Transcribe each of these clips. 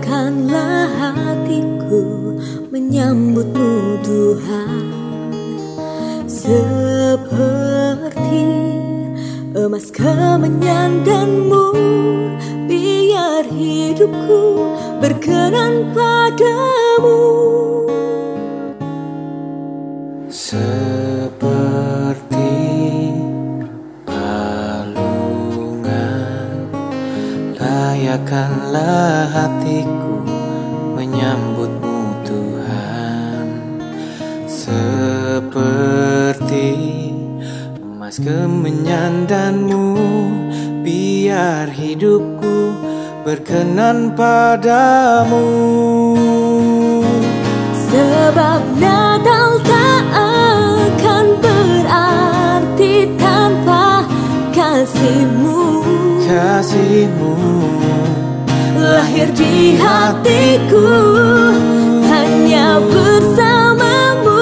hatiku menyambutmu Tuhan. Seperti emas kemenyanganmu Biar hidupku berkenan padamu Layakkanlah hatiku menyambutmu Tuhan. Seperti emas kemenyandanmu Biar hidupku berkenan padamu. Sebab Natal tak akan berarti tanpa kasihmu Kasihmu. Lahir di hatiku Hanya bersamamu.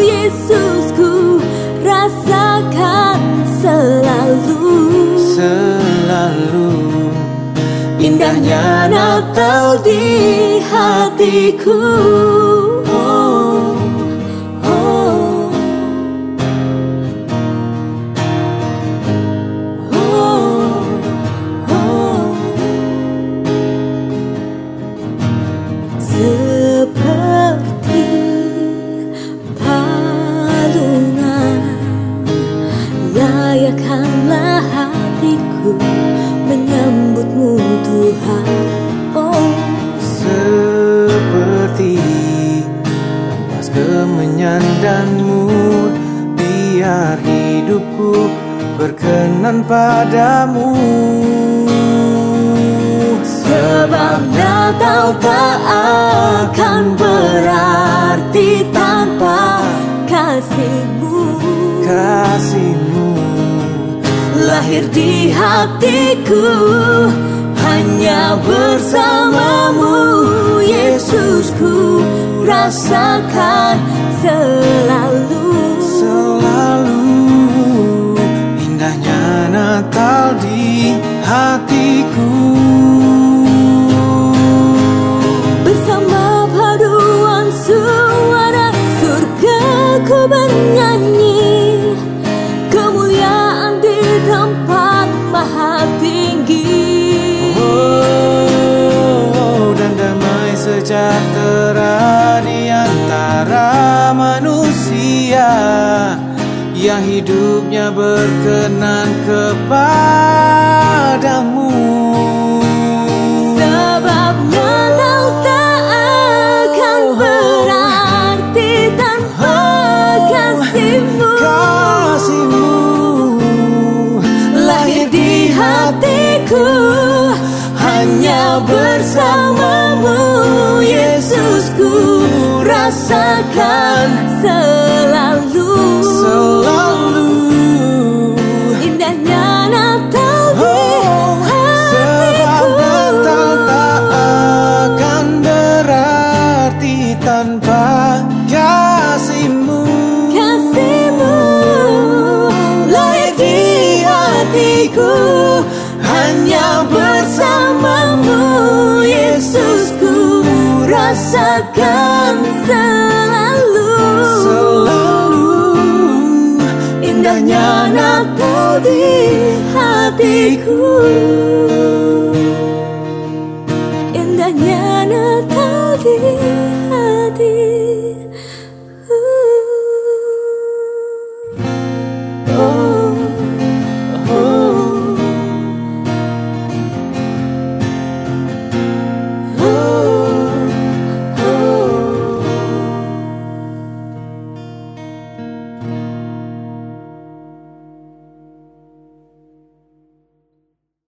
Yesusku Rasakan selalu. Selalu. Indahnya Natal di hatiku. Oh. Kemenyandanmu Biar hidupku berkenan padamu. Sebab Natal tak akan berarti tanpa kasihmu. Kasihmu. Lahir di hatiku Hanya bersamamu. Yesusku Rasakan hatiku Bersama paduan suara surga ku bernyanyi Kemuliaan di tempat maha tinggi Oh, dan damai sejahtera di antara manusia yang hidupnya berkenan kepadamu. Bersamamu Yesusku Rasakan selalu. Selalu. Indahnya Natal di Sebab Natal hatiku tak akan berarti tanpa kasihmu. Kasihmu lahir di hatiku hanya Yesusku rasakan selalu. Selalu indahnya natal di hatiku. Indahnya natal di hatiku.